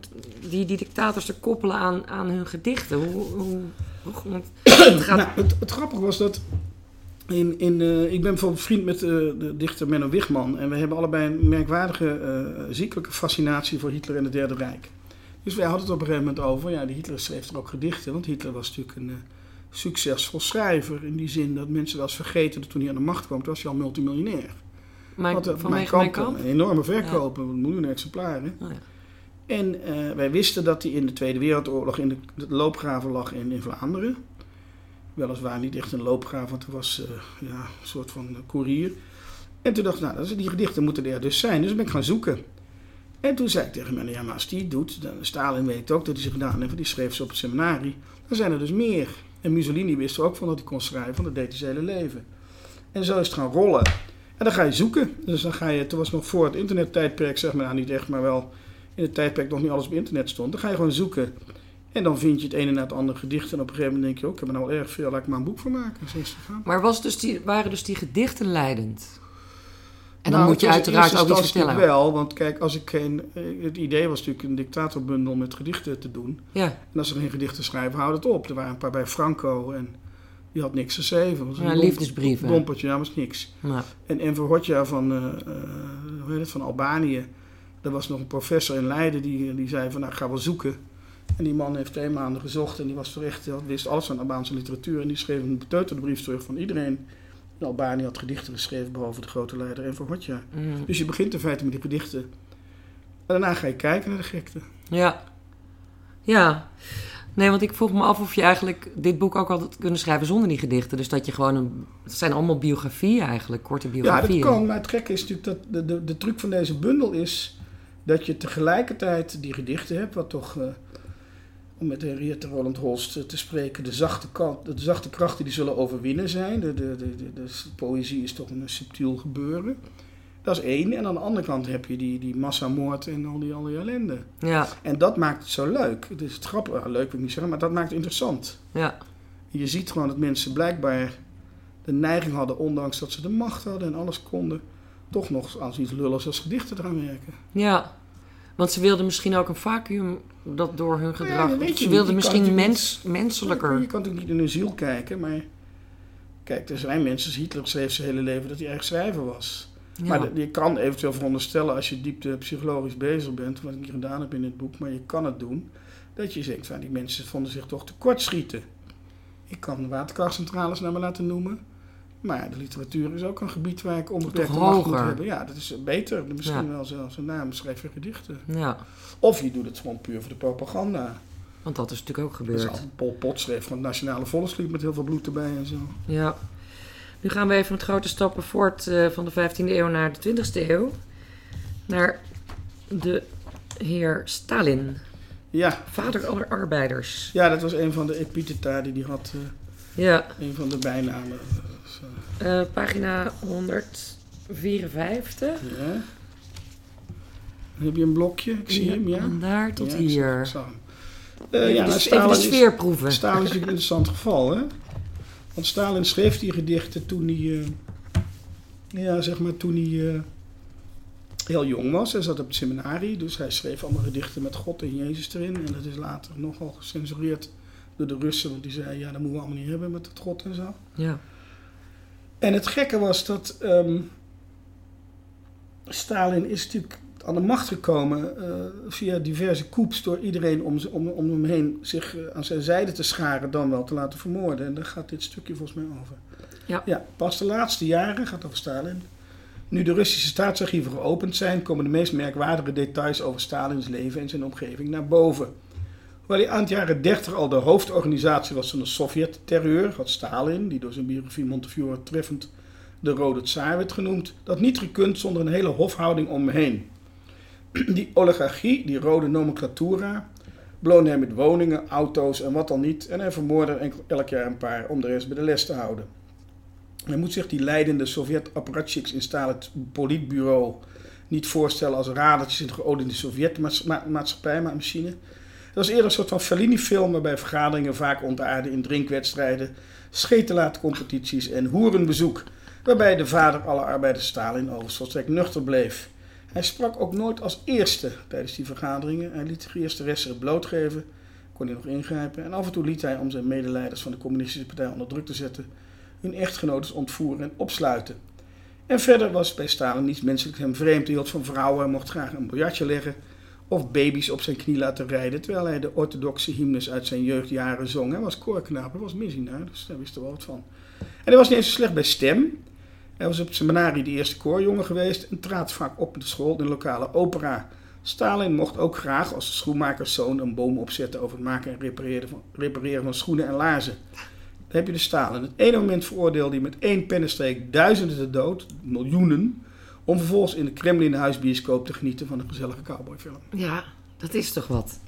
die, dictators te koppelen aan, aan hun gedichten? Hoe, hoe, hoe het, nou, het, het, grappige was dat. In, in, uh, ik ben bijvoorbeeld vriend met uh, de dichter Menno Wigman. En we hebben allebei een merkwaardige, uh, ziekelijke fascinatie voor Hitler en het Derde Rijk. Dus wij hadden het op een gegeven moment over. Ja, die Hitler schreef er ook gedichten. Want Hitler was natuurlijk een succesvol schrijver. In die zin dat mensen wel eens vergeten dat toen hij aan de macht kwam, was hij al multimiljonair. Mijn, Wat, van mijn, kamp, kamp? Een enorme verkopen, ja. miljoenen exemplaren. Oh, ja. En uh, wij wisten dat hij in de Tweede Wereldoorlog in de, de loopgraven lag in, in Vlaanderen. Weliswaar niet echt een loopgraaf, want hij was uh, ja, een soort van koerier. En toen dacht ik, nou, die gedichten moeten er dus zijn. Dus ben ik gaan zoeken. En toen zei ik tegen mij, ja, maar als die het doet, dan Stalin weet ook dat hij ze gedaan heeft, want die schreef ze op het seminarie. Dan zijn er dus meer. En Mussolini wist er ook van dat hij kon schrijven, want dat deed hij zijn hele leven. En zo is het gaan rollen. En dan ga je zoeken. Dus dan ga je, toen was nog voor het internettijdperk, zeg maar, nou niet echt, maar wel in het tijdperk nog niet alles op internet stond. Dan ga je gewoon zoeken. En dan vind je het ene na het andere gedicht. En op een gegeven moment denk je ook, ik heb er nou erg veel, laat ik maar een boek van maken. Maar was dus die, waren dus die gedichten leidend? En dan Nou, moet je het uiteraard ook iets vertellen. wel, want kijk, als ik geen... eh, Het idee was natuurlijk een dictatorbundel met gedichten te doen. Ja, En als er geen gedichten schrijven, houd het op. Er waren een paar bij Franco en die had niks geschreven. Was een Ja, lomp- liefdesbrieven. Lompertje, ja, was niks. nou, En Enver Hoxha van, eh, eh, hoe heet het, van Albanië, er was nog een professor in Leiden die, die zei van, nou, ik ga wel zoeken. En die man heeft twee maanden gezocht en die was toch echt, die wist alles van Albaanse literatuur. En die schreef een beteuterde brief terug van iedereen in Albanië had gedichten geschreven, behalve de grote leider Enver Hoxha. mm, Dus je begint in feite met die gedichten. En daarna ga je kijken naar de gekte. ja. Ja. Nee, want ik vroeg me af of je eigenlijk dit boek ook had kunnen schrijven zonder die gedichten. Dus dat je gewoon een... Het zijn allemaal biografieën eigenlijk, korte Ja, biografieën. dat kan. Maar het gekke is natuurlijk dat de, de, de truc van deze bundel is dat je tegelijkertijd die gedichten hebt, wat toch, eh, om met Henriette Roland Holst eh, te spreken, de zachte, kant, de zachte krachten die zullen overwinnen zijn. De, de, de, de, de poëzie is toch een subtiel gebeuren. Dat is één. En aan de andere kant heb je die, die massamoord en al die, al die ellende. Ja, En dat maakt het zo leuk. Het is ah, leuk wil ik niet zeggen, maar dat maakt het interessant. ja, Je ziet gewoon dat mensen blijkbaar de neiging hadden, ondanks dat ze de macht hadden en alles konden, toch nog aan zoiets lulligs als gedichten eraan werken. ja. Want ze wilden misschien ook een vacuüm dat door hun gedrag... je ze wilden misschien mens, menselijker... Je kan natuurlijk niet in hun ziel kijken, maar kijk, er zijn mensen, Hitler schreef zijn hele leven dat hij erg schrijver was. Ja. Maar de- je kan eventueel veronderstellen als je diepte psychologisch bezig bent, wat ik niet gedaan heb in het boek, maar je kan het doen, dat je zegt, van die mensen vonden zich toch tekortschieten. Ik kan waterkrachtcentrales naar me laten noemen. Maar de literatuur is ook een gebied waar ik onbeperkte Toch macht moet hebben. Ja, dat is beter. Misschien Ja. wel zelfs een naam, schrijf je gedichten. ja, Of je doet het gewoon puur voor de propaganda. want dat is natuurlijk ook gebeurd. al Pol Pot schreef van het Nationale Volkslied met heel veel bloed erbij en zo. Ja. Nu gaan we even met grote stappen voort eh, van de 15e eeuw naar de 20e eeuw. Naar de heer Stalin, Ja, vader aller arbeiders. ja, dat was een van de epitheta die hij had. eh, Ja, een van de bijnamen. Eh, pagina 154. ja. Dan heb je een blokje, ik zie hem, ja. Van daar tot Ja, ik hier. zag ja, nou, Stalin even de is- sfeer proeven. Stalin is natuurlijk een interessant geval, hè? Want Stalin schreef die gedichten toen hij, eh, ja, zeg maar, toen hij eh, heel jong was. Hij zat op het seminarie, dus hij schreef allemaal gedichten met God en Jezus erin. En dat is later nogal gecensureerd door de Russen, want die zeiden, ja, dat moeten we allemaal niet hebben met dat God en zo. Ja. En het gekke was dat ehm, Stalin is natuurlijk aan de macht gekomen eh, via diverse coups door iedereen om, om, om hem heen zich eh, aan zijn zijde te scharen, dan wel te laten vermoorden. En daar gaat dit stukje volgens mij over. Ja. ja pas de laatste jaren, gaat over Stalin. Nu de Russische staatsarchieven geopend zijn, komen de meest merkwaardige details over Stalins leven en zijn omgeving naar boven. Hoewel hij aan het jaren 30 al de hoofdorganisatie was van de Sovjet-terreur, had Stalin, die door zijn biografie Montefiore treffend de Rode Tsaar werd genoemd, dat niet gekund zonder een hele hofhouding om hem heen. Die oligarchie, die rode nomenclatura, beloonde hem met woningen, auto's en wat dan niet, en hij vermoordde er elk jaar een paar om de rest bij de les te houden. Hij moet zich die leidende Sovjet-apparatchiks in Stalin politbureau niet voorstellen als radertjes in de geoliede Sovjet-maatschappij, maar machine. Dat was eerder een soort van Fellini-film waarbij vergaderingen vaak ontaarden in drinkwedstrijden, schetenlaatcompetities en hoerenbezoek, waarbij de vader aller arbeiders Stalin overigens volstrekt nuchter bleef. Hij sprak ook nooit als eerste tijdens die vergaderingen. Hij liet de eerste resten het blootgeven, kon hij nog ingrijpen. En af en toe liet hij, om zijn medeleiders van de communistische partij onder druk te zetten, hun echtgenotes ontvoeren en opsluiten. En verder was bij Stalin niets menselijk hem vreemd. Hij hield van vrouwen, hij mocht graag een biljartje leggen of baby's op zijn knie laten rijden, terwijl hij de orthodoxe hymnes uit zijn jeugdjaren zong. Hij was koorknaap, hij was missionair, dus daar wist er wel wat van. En hij was niet eens zo slecht bij stem. Hij was op het seminarie de eerste koorjongen geweest en trad vaak op de school in de lokale opera. Stalin mocht ook graag als schoenmakerszoon een boom opzetten over het maken en repareren van, repareren van schoenen en laarzen. Dan heb je de Stalin. Het ene moment veroordeelde hij met één pennenstreek duizenden te dood, miljoenen, om vervolgens in de Kremlin huisbioscoop te genieten van een gezellige cowboyfilm. Ja, dat is toch wat.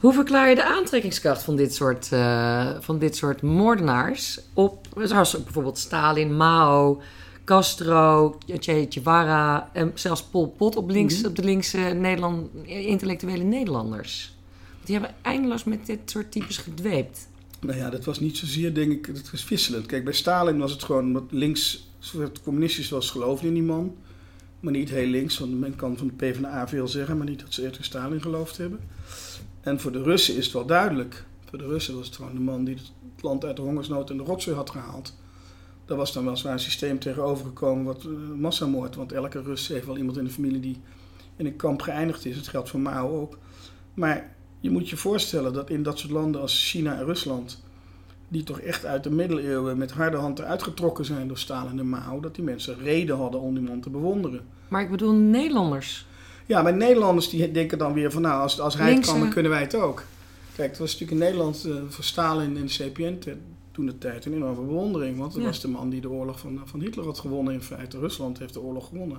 Hoe verklaar je de aantrekkingskracht van dit soort, eh, van dit soort moordenaars op, zoals bijvoorbeeld Stalin, Mao, Castro, Che Guevara en zelfs Pol Pot op, links, Mhm. op de linkse Nederland, intellectuele Nederlanders? Die hebben eindeloos met dit soort types gedweept. Nou ja, dat was niet zozeer, denk ik, het was wisselend. Kijk, bij Stalin was het gewoon wat links, soort communistisch was, geloofde in die man. Maar niet heel links, want men kan van de PvdA veel zeggen, maar niet dat ze eerder Stalin geloofd hebben. En voor de Russen is het wel duidelijk. Voor de Russen was het gewoon de man die het land uit de hongersnood en de rotzooi had gehaald. Daar was dan weliswaar een systeem tegenover gekomen wat uh, massamoord. Want elke Rus heeft wel iemand in de familie die in een kamp geëindigd is. Het geldt voor Mao ook. Maar je moet je voorstellen dat in dat soort landen als China en Rusland, die toch echt uit de middeleeuwen met harde hand eruit getrokken zijn door Stalin en Mao, dat die mensen reden hadden om die man te bewonderen. Maar ik bedoel Nederlanders. Ja, maar Nederlanders die denken dan weer van nou, als, als hij het kan, dan kunnen wij het ook. Kijk, het was natuurlijk in Nederland uh, voor Stalin en de CPN toen de tijd een enorme bewondering. Want dat was de man die de oorlog van, van Hitler had gewonnen in feite. Rusland heeft de oorlog gewonnen.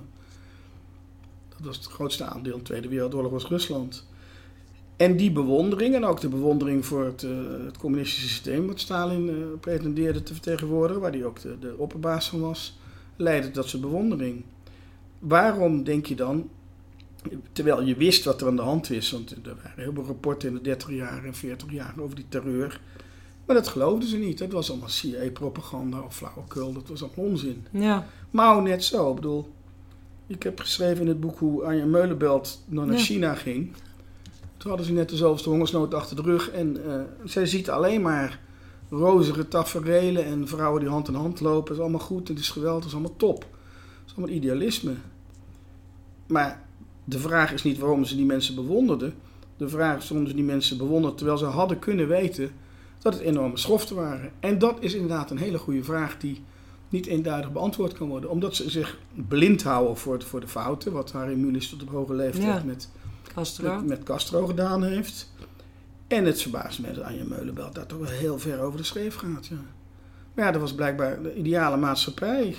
Dat was het grootste aandeel in de Tweede Wereldoorlog was Rusland. En die bewondering, en ook de bewondering voor het, uh, het communistische systeem, wat Stalin uh, pretendeerde te vertegenwoordigen, waar hij ook de, de opperbaas van was, leidde tot zijn bewondering. Waarom denk je dan, terwijl je wist wat er aan de hand is, want er waren heel veel rapporten in de 30 jaar en 40 jaar over die terreur, maar dat geloofden ze niet. Dat was allemaal CIA-propaganda of flauwekul, dat was allemaal onzin. Ja. Mao net zo, ik bedoel, ik heb geschreven in het boek hoe Anja Meulenbelt naar ja. China ging. Toen hadden ze net de zoveelste hongersnood achter de rug. En uh, zij ziet alleen maar rozige taferelen en vrouwen die hand in hand lopen. Het is allemaal goed, het is geweldig, het is allemaal top. Het is allemaal idealisme. Maar de vraag is niet waarom ze die mensen bewonderden. De vraag is waarom ze die mensen bewonderden terwijl ze hadden kunnen weten dat het enorme schoften waren. En dat is inderdaad een hele goede vraag die niet eenduidig beantwoord kan worden. Omdat ze zich blind houden voor de, voor de fouten, wat Harry Mulisch tot op hoge leeftijd Ja. met, Castro. met, met Castro gedaan heeft. En het verbaast me dat Anja Meulenbelt daar toch wel heel ver over de schreef gaat. Ja. Maar ja, dat was blijkbaar de ideale maatschappij,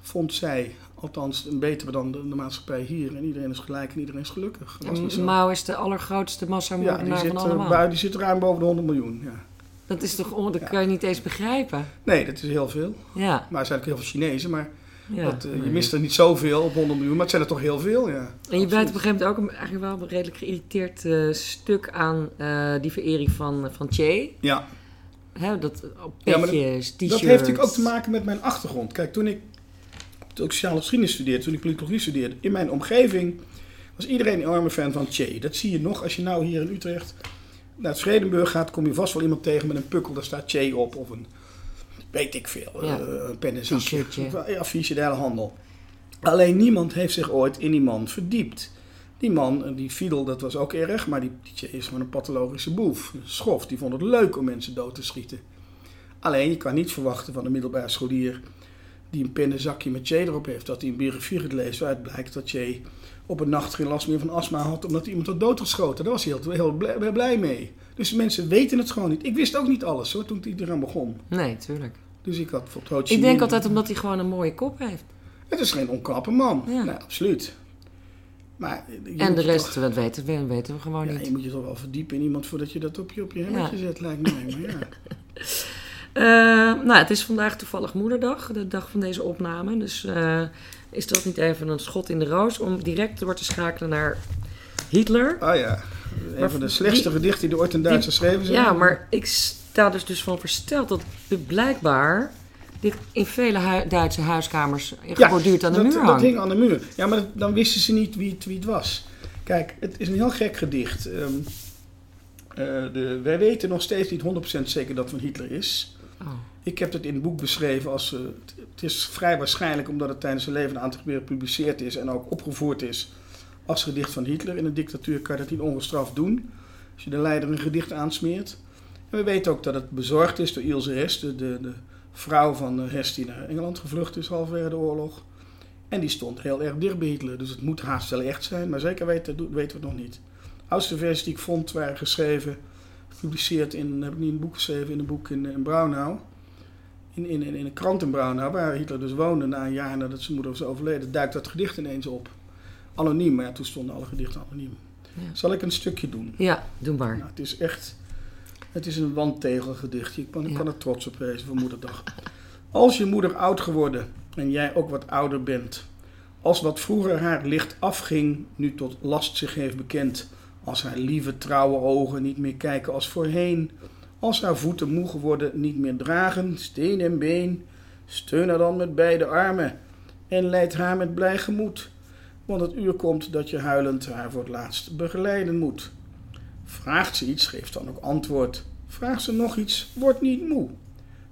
vond zij. Althans, een betere dan de, de maatschappij hier. En iedereen is gelijk en iedereen is gelukkig. Dat niet zo. Mao is de allergrootste ja, massamoordenaar die zit, van eh, allemaal. bui- die zit ruim boven de 100 miljoen. Ja. Dat is toch, on- dat Ja. kan je niet eens begrijpen. Nee, dat is heel veel. Ja. Maar er zijn ook heel veel Chinezen. Maar ja. dat, eh, je mist er niet zoveel op 100 miljoen. Maar het zijn er toch heel veel, ja. En je bijt op een gegeven moment ook een, eigenlijk wel een redelijk geïrriteerd eh, stuk aan eh, die verering van, van Che. Ja, Hè, dat, op Ja, maar petjes, t-shirts. dat heeft natuurlijk ook te maken met mijn achtergrond. Kijk, toen ik, toen ik sociale geschiedenis studeerde, toen ik politicologie studeerde, in mijn omgeving was iedereen een enorme fan van Che. Dat zie je nog als je nou hier in Utrecht naar het Vredenburg gaat, kom je vast wel iemand tegen met een pukkel, daar staat Che op. Of een, weet ik veel, Ja. eh, een. T-shirtje. Of, Ja, affiche, de hele handel. Alleen niemand heeft zich ooit in die man verdiept. Die man, eh, die Fidel, dat was ook erg, maar die, die Che is gewoon een pathologische boef. Een schof, die vond het leuk om mensen dood te schieten. Alleen, je kan niet verwachten van een middelbare scholier die een pennenzakje met Che erop heeft, dat hij een biografie gaat lezen waaruit blijkt dat Che op een nacht geen last meer van astma had omdat hij iemand had doodgeschoten. Daar was hij heel, heel blij, blij mee. Dus mensen weten het gewoon niet. Ik wist ook niet alles hoor, toen ik eraan begon. Nee, tuurlijk. Dus ik had bijvoorbeeld Ik denk altijd omdat hij gewoon een mooie kop heeft. Het is geen onknappe man. Ja. Nee, absoluut. Maar je en de rest, toch- dat weten we, weten we gewoon ja, niet. je moet je toch wel verdiepen in iemand voordat je dat op je, op je hemmetje zet, lijkt mij. Maar ja. Eh, nou, het is vandaag toevallig moederdag, de dag van deze opname. Dus eh, is dat niet even een schot in de roos om direct door te schakelen naar Hitler? Ah ja, een Maar van de die- slechtste gedichten die ooit in Duits geschreven zijn. Ja, maar ik sta dus, dus van versteld dat blijkbaar dit in vele hui- Duitse huiskamers geborduurd aan de dat, muur dat hangt. hing aan de muur. Ja, maar dat- dan wisten ze niet wie het, wie het was. Kijk, het is een heel gek gedicht. Ehm, eh, de, wij weten nog steeds niet 100% zeker dat het van Hitler is. Oh. Ik heb het in het boek beschreven als... eh, het- is vrij waarschijnlijk omdat het tijdens zijn leven een aantal keer gepubliceerd is... en ook opgevoerd is als gedicht van Hitler. In een dictatuur kan je dat niet ongestraft doen. Als je de leider een gedicht aansmeert. En we weten ook dat het bezorgd is door Ilse Hess, de, de, de vrouw van eh, Hess die naar Engeland gevlucht is halverwege de oorlog. En die stond heel erg dicht bij Hitler. Dus het moet haast wel echt zijn, maar zeker weten, weten we het nog niet. De oudste versies die ik vond waren geschreven, gepubliceerd in, heb ik niet een boek geschreven, in een boek in, in Braunau. In, in, in, een krant in Braunau, waar Hitler dus woonde na een jaar nadat zijn moeder was overleden, duikt dat gedicht ineens op. Anoniem, maar ja, toen stonden alle gedichten anoniem. Ja. Zal ik een stukje doen? Ja, doe maar. Nou, het is echt. Het is een wandtegelgedichtje. Ik kan, ik kan er trots op wezen voor Moederdag. Als je moeder oud geworden en jij ook wat ouder bent. Als wat vroeger haar licht afging, nu tot last zich heeft bekend. Als haar lieve trouwe ogen niet meer kijken als voorheen. Als haar voeten moe geworden niet meer dragen, steen en been. Steun haar dan met beide armen. en leidt haar met blij gemoed. Want het uur komt dat je huilend haar voor het laatst begeleiden moet. Vraagt ze iets, geeft dan ook antwoord. Vraagt ze nog iets, wordt niet moe.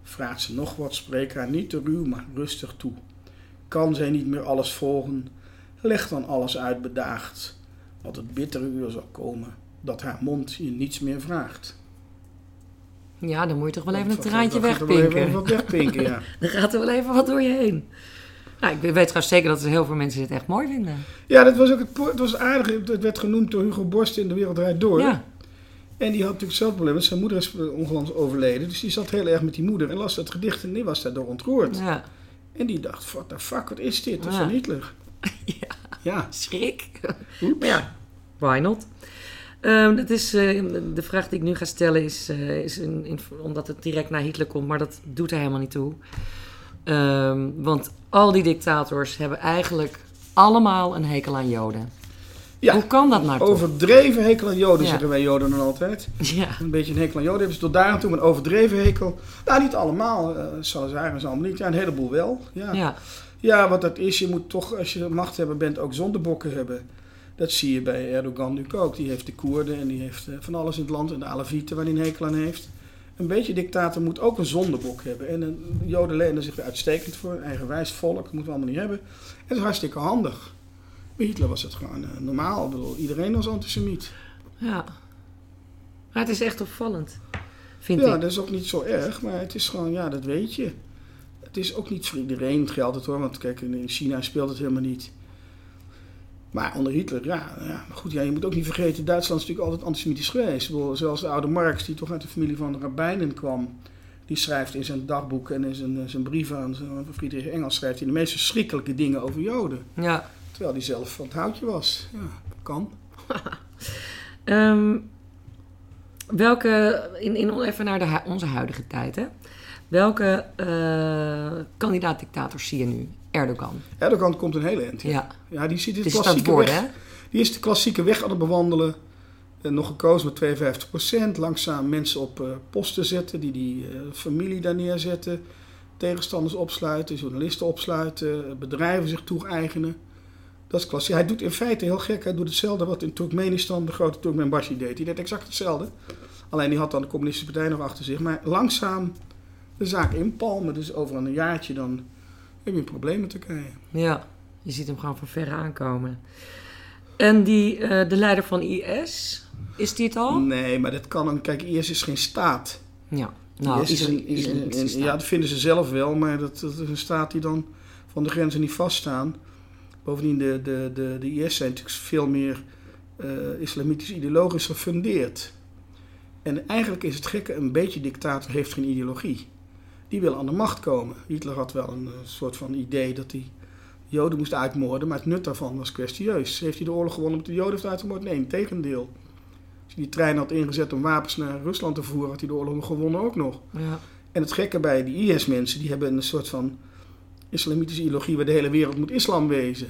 Vraagt ze nog wat, spreek haar niet te ruw, maar rustig toe. Kan zij niet meer alles volgen, leg dan alles uit bedaagd. Want het bittere uur zal komen, dat haar mond je niets meer vraagt. Ja, dan moet je toch wel even een Dan traantje wegpinken. Wat wegpinken, ja. Dan gaat er wel even wat door je heen. Nou, ik weet trouwens zeker dat er heel veel mensen dit echt mooi vinden. Ja, dat was ook het, het was aardig. Het werd genoemd door Hugo Borst in De Wereld Draait Door. Ja, En die had natuurlijk hetzelfde probleem. want Zijn moeder is ongelukkig overleden. Dus die zat heel erg met die moeder en las dat gedicht en die was daardoor ontroerd. ja. En die dacht, what the fuck, wat is dit? Dat is Ja. van Hitler. Ja. Ja. schrik. Oeps. Maar ja, why not? Ehm, dat is, eh, de vraag die ik nu ga stellen is, eh, is in, in- omdat het direct naar Hitler komt, maar dat doet er helemaal niet toe. Ehm, want al die dictators hebben eigenlijk allemaal een hekel aan Joden. Ja. Hoe kan dat nou toch? Overdreven hekel aan Joden, Ja. zeggen wij Joden dan altijd. Ja, Een beetje een hekel aan Joden hebben ze tot daar aan toe, een overdreven hekel. Nou, niet allemaal. eh Salazar zo allemaal niet. Ja, een heleboel wel. Ja. ja, ja, wat dat is, je moet toch, als je machthebber bent, ook zondebokken hebben. Dat zie je bij Erdogan nu ook. Die heeft de Koerden en die heeft eh, van alles in het land. En de Alevieten waar hij een hekel aan heeft. Een beetje dictator moet ook een zondebok hebben. En een Joden lenen zich er uitstekend voor. Een eigenwijs volk, dat moeten we allemaal niet hebben. En dat is hartstikke handig. Bij Hitler was het gewoon eh, normaal. Ik bedoel, iedereen was antisemiet. ja. Maar het is echt opvallend, vind Ja, ik. dat is ook niet zo erg, maar het is gewoon, ja, dat weet je. Het is ook niet voor iedereen geldt het hoor, want kijk, in China speelt het helemaal niet. Maar onder Hitler, ja, ja maar goed, ja, je moet ook niet vergeten, Duitsland is natuurlijk altijd antisemitisch geweest. Bedoel, zelfs de oude Marx, die toch uit de familie van de rabbijnen kwam, die schrijft in zijn dagboek en in zijn, zijn brieven aan zijn- Friedrich Engels, schrijft hij de meest verschrikkelijke dingen over Joden. Ja. Terwijl hij zelf van het houtje was. Ja, kan. Ehm, welke, in, in, even naar de, onze huidige tijd, hè? Welke eh kandidaat-dictators zie je nu? Erdogan. Erdogan komt een hele eind. Ja, Ja, ja die is dat klassieke woord, weg. hè? Die is de klassieke weg aan het bewandelen. Eh, nog gekozen met 52%. Langzaam mensen op eh, posten zetten, die die familie daar neerzetten. Tegenstanders opsluiten, journalisten opsluiten, bedrijven zich toe-eigenen. Dat is klassiek. Hij doet in feite heel gek. Hij doet hetzelfde wat in Turkmenistan de grote Turkmenbashi deed. Die deed exact hetzelfde. Alleen die had dan de communistische partij nog achter zich. Maar langzaam de zaak inpalmen. Dus over een jaartje dan heb je een probleem met Turkije. Ja, je ziet hem gewoon van verre aankomen. En die, eh, de leider van IS, is die het al? Nee, maar dat kan een... Kijk, IS is geen staat. Ja, nou, IS is een, is een- islamitische een- staat. ja, dat vinden ze zelf wel, maar dat, dat is een staat die dan van de grenzen niet vaststaan. Bovendien, de, de, de, de IS zijn natuurlijk veel meer eh, islamitisch ideologisch gefundeerd. En eigenlijk is het gekke, een beetje dictator heeft geen ideologie. Die wil aan de macht komen. Hitler had wel een eh, soort van idee dat hij Joden moest uitmoorden, maar het nut daarvan was kwestieus. Heeft hij de oorlog gewonnen omdat de Joden heeft uitgemoord? Nee, in tegendeel. Als hij die trein had ingezet om wapens naar Rusland te voeren, had hij de oorlog gewonnen ook nog. Ja, En het gekke bij die IS-mensen, die hebben een soort van islamitische ideologie waar de hele wereld moet islam wezen.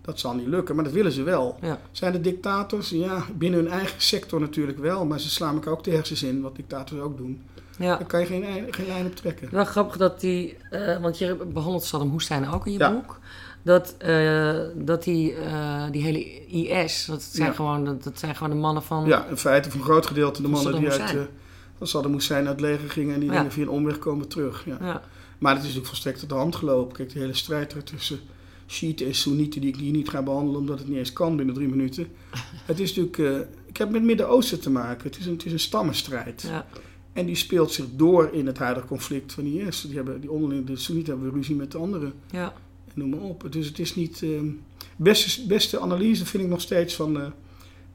Dat zal niet lukken, maar dat willen ze wel. ja, Zijn de dictators? Ja, binnen hun eigen sector natuurlijk wel, maar ze slaan elkaar ook de hersens in, wat dictators ook doen. Ja. Daar kan je geen, geen lijn op trekken. Wel grappig dat die, eh, want je behandelt Saddam Hussein ook in je Ja. boek. Dat, eh, dat die, eh, die hele IS, dat zijn, Ja. gewoon, dat, dat zijn gewoon de mannen van... Ja, in feite voor een groot gedeelte de mannen die Saddam uit, van Saddam Hussein uit het leger gingen en die Ja. dan via een omweg komen terug. Ja. Ja, Maar het is natuurlijk volstrekt uit de hand gelopen. Kijk, de hele strijd er tussen Shiiten en Soenieten, die ik hier niet ga behandelen omdat het niet eens kan binnen drie minuten. Het is natuurlijk, eh, ik heb met het Midden-Oosten te maken. Het is, een, het is een stammenstrijd. ja, En die speelt zich door in het huidige conflict van IS. Die hebben, die onderling, de Soenieten hebben ruzie met de anderen. ja, En noem maar op. Dus het is niet... eh, beste, beste analyse vind ik nog steeds van eh,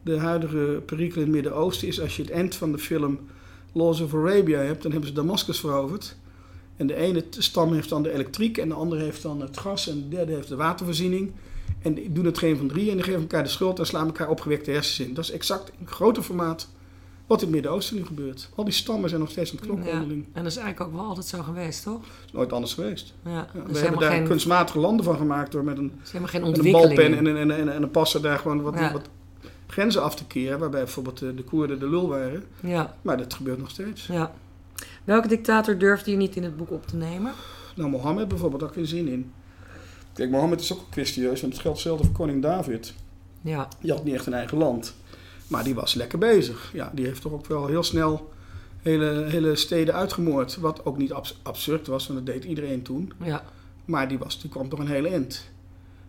de huidige perikelen in het Midden-Oosten... is als je het eind van de film Laws of Arabia hebt... dan hebben ze Damascus veroverd. En de ene stam heeft dan de elektriek en de andere heeft dan het gas... en de derde heeft de watervoorziening. En die doen het geen van drie en die geven elkaar de schuld... en slaan elkaar opgewekte hersens in. Dat is exact in groter formaat wat in het Midden-Oosten nu gebeurt. Al die stammen zijn nog steeds aan het knokken ja. onderling. En dat is eigenlijk ook wel altijd zo geweest, toch? Dat is nooit anders geweest. Ja, Ja, er we hebben daar geen, kunstmatige landen van gemaakt door met een met een balpen en, en, en, en, en een passer daar gewoon wat, Ja. wat grenzen af te keren. Waarbij bijvoorbeeld de, de Koerden de lul waren. Ja, Maar dat gebeurt nog steeds. ja. Welke dictator durfde je niet in het boek op te nemen? Nou, Mohammed bijvoorbeeld, daar heb ik geen zin in. Kijk, Mohammed is ook kwestieus, want het geldt hetzelfde voor koning David. Ja. Die had niet echt een eigen land. Maar die was lekker bezig. Ja, die heeft toch ook wel heel snel hele, hele steden uitgemoord. Wat ook niet abs- absurd was, want dat deed iedereen toen. Ja. Maar die, was, die kwam toch een hele eind.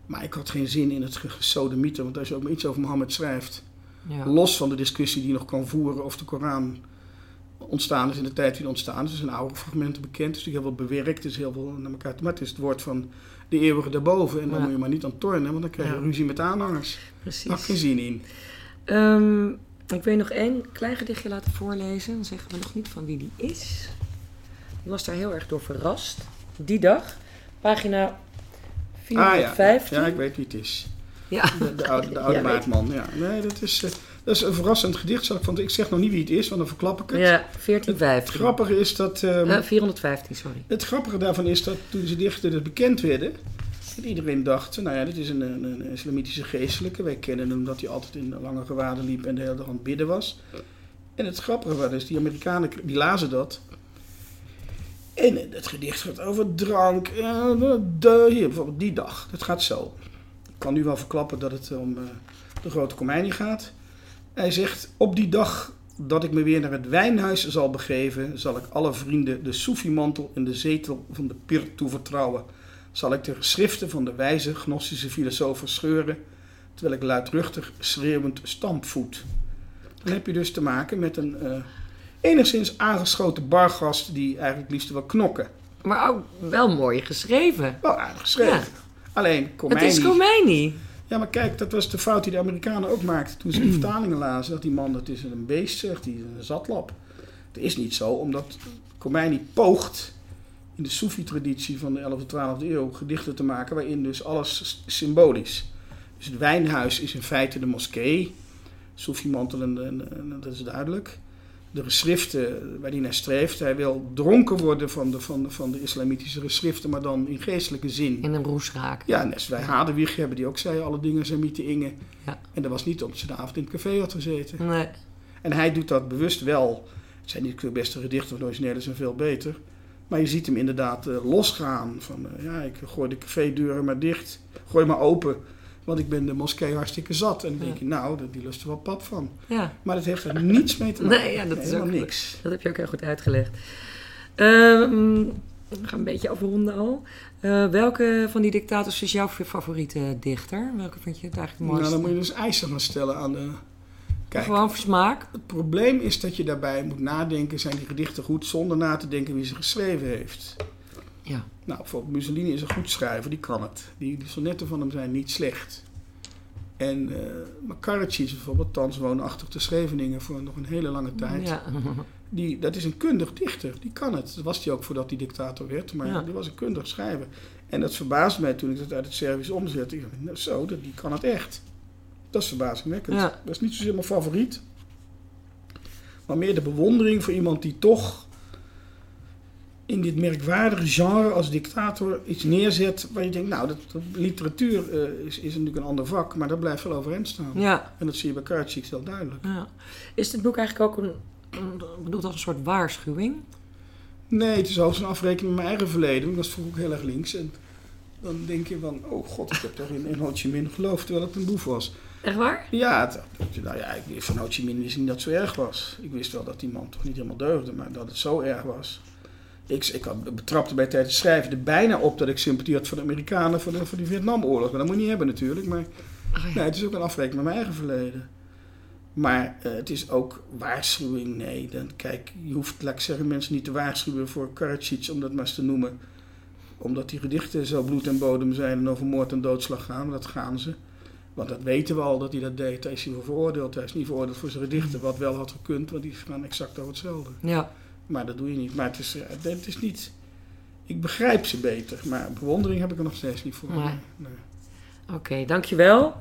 Maar ik had geen zin in het gesodemieter. Want als je ook maar iets over Mohammed schrijft... Ja. los van de discussie die nog kan voeren of de Koran ontstaan is in de tijd die ontstaan is. Er zijn oude fragmenten bekend, dus die heel veel bewerkt, is heel veel naar elkaar. Maar het is het woord van de eeuwige daarboven. En Ja. moet je maar niet aan tornen, want dan krijg je Ja. ruzie met aanhangers. Precies. ik geen zin in. Ehm, ik wil je nog één klein gedichtje laten voorlezen. Dan zeggen we nog niet van wie die is. Ik was daar heel erg door verrast. Die dag, pagina 415. Ah, Ja, ik weet wie het is. Ja. De, de oude, de oude Ja, weet ik. maatman. Ja. Nee, dat is, eh, dat is een verrassend gedicht. zal ik van- Ik zeg nog niet wie het is, want dan verklap ik het. Ja, Het 1415. grappige is dat... ehm, Eh, 415, sorry. Het grappige daarvan is dat toen ze dichten dus bekend werden, iedereen dacht, nou ja, dit is een, een, een islamitische geestelijke. Wij kennen hem dat hij altijd in lange gewaden liep en de hele dag aan het bidden was. En het grappige was dus, die Amerikanen die lazen dat. En het gedicht gaat over drank. eh, De, hier bijvoorbeeld die dag. Dat gaat zo. Ik kan nu wel verklappen dat het om eh, de grote Khomeini gaat. Hij zegt, op die dag dat ik me weer naar het wijnhuis zal begeven, zal ik alle vrienden de Soefi-mantel en de zetel van de Pir toevertrouwen. Zal ik de geschriften van de wijze gnostische filosofen scheuren, terwijl ik luidruchtig schreeuwend stampvoet. Dan heb je dus te maken met een eh, enigszins aangeschoten bargast die eigenlijk liefst wil knokken. Maar ook wel mooi geschreven. Wel aardig geschreven. Ja. Alleen Het is Khomeini. Ja, maar kijk, dat was de fout die de Amerikanen ook maakten toen ze die vertalingen lazen. Dat die man, dat is een beest, zegt hij, een zatlap. Het is niet zo, omdat Khomeini poogt in de Soefi-traditie van de 11e, 12e eeuw gedichten te maken waarin dus alles symbolisch. Dus het wijnhuis is in feite de moskee. Soefi-mantel, en, en- en dat is duidelijk. De geschriften waar hij naar streeft. Hij wil dronken worden van de, van, de, van de islamitische geschriften, maar dan in geestelijke zin. In een roes raken. Ja, net wij Hadewig hebben, die ook zei alle dingen zijn mythe Inge. Ja. En dat was niet omdat ze de avond in het café had gezeten. Nee. En hij doet dat bewust wel. Het zijn niet de beste gedichten, want de originele zijn veel beter. Maar je ziet hem inderdaad eh, losgaan. Van eh, ja, ik gooi de cafédeuren maar dicht. Gooi maar open. Want ik ben de moskee hartstikke zat. En dan denk je, nou, die lust er wel pap van. Ja, Maar dat heeft er niets mee te maken. Nee, ja, dat is Helemaal ook- niks. dat heb je ook heel goed uitgelegd. Ehm, we gaan een beetje afronden al. Eh, welke van die dictators is jouw favoriete dichter? Welke vind je het eigenlijk Nou, mooiste? dan moet je dus eisen gaan stellen aan de... Kijk, Gewoon voor smaak. Het probleem is dat je daarbij moet nadenken, zijn die gedichten goed, zonder na te denken wie ze geschreven heeft. Ja. Nou, bijvoorbeeld Mussolini is een goed schrijver, die kan het. Die, die sonnetten van hem zijn niet slecht. En uh, Karadzic bijvoorbeeld, thans woonachtig te Scheveningen voor nog een hele lange tijd. Ja. Die, dat is een kundig dichter, die kan het. Dat was hij ook voordat hij dictator werd, maar Ja. die was een kundig schrijver. En dat verbaasde mij toen ik dat uit het Servisch omzette. Ik dacht, nou, zo, dat, die kan het echt. Dat is verbazingwekkend. Ja. Dat is niet zozeer mijn favoriet. Maar meer de bewondering voor iemand die toch in dit merkwaardige genre als dictator iets neerzet waar je denkt, nou, dat, dat literatuur eh, is, is natuurlijk een ander vak, maar dat blijft wel overeind staan. ja. En dat zie je bij Karadzic heel duidelijk. ja. Is dit boek eigenlijk ook een, bedoeld als een soort waarschuwing? Nee, het is ook een afrekening met mijn eigen verleden. Ik was vroeger ook heel erg links. En dan denk je van, oh god, ik heb toch in, in Ho Chi Minh geloofd terwijl het een boef was. Echt waar? Ja, het, het- nou ja, ik wist van Ho Chi Minh wist niet dat het zo erg was. Ik wist wel dat die man toch niet helemaal deugde, maar dat het zo erg was. Ik, ik had, betrapte bij tijdens het schrijven er bijna op dat ik sympathie had voor de Amerikanen voor, de, voor die Vietnamoorlog. Maar dat moet je niet hebben natuurlijk. Maar Oh, ja. nee, het is ook een afrekening met mijn eigen verleden. Maar eh, het is ook waarschuwing. Nee, dan, kijk, je hoeft, laat ik zeggen, mensen niet te waarschuwen voor Karadzic, om dat maar eens te noemen. Omdat die gedichten zo bloed en bodem zijn en over moord en doodslag gaan. Dat gaan ze. Want dat weten we al dat hij dat deed. Daar is hij voor veroordeeld. Hij is niet veroordeeld voor zijn gedichten, wat wel had gekund, want die gaan exact over hetzelfde. ja. Maar dat doe je niet. Maar het is, eh, het is niet. Ik begrijp ze beter, maar bewondering heb ik er nog steeds niet voor. Nee. Nee. Oké, dankjewel.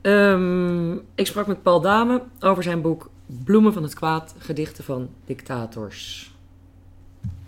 Ehm ik sprak met Paul Dame over zijn boek Bloemen van het Kwaad, gedichten van dictators.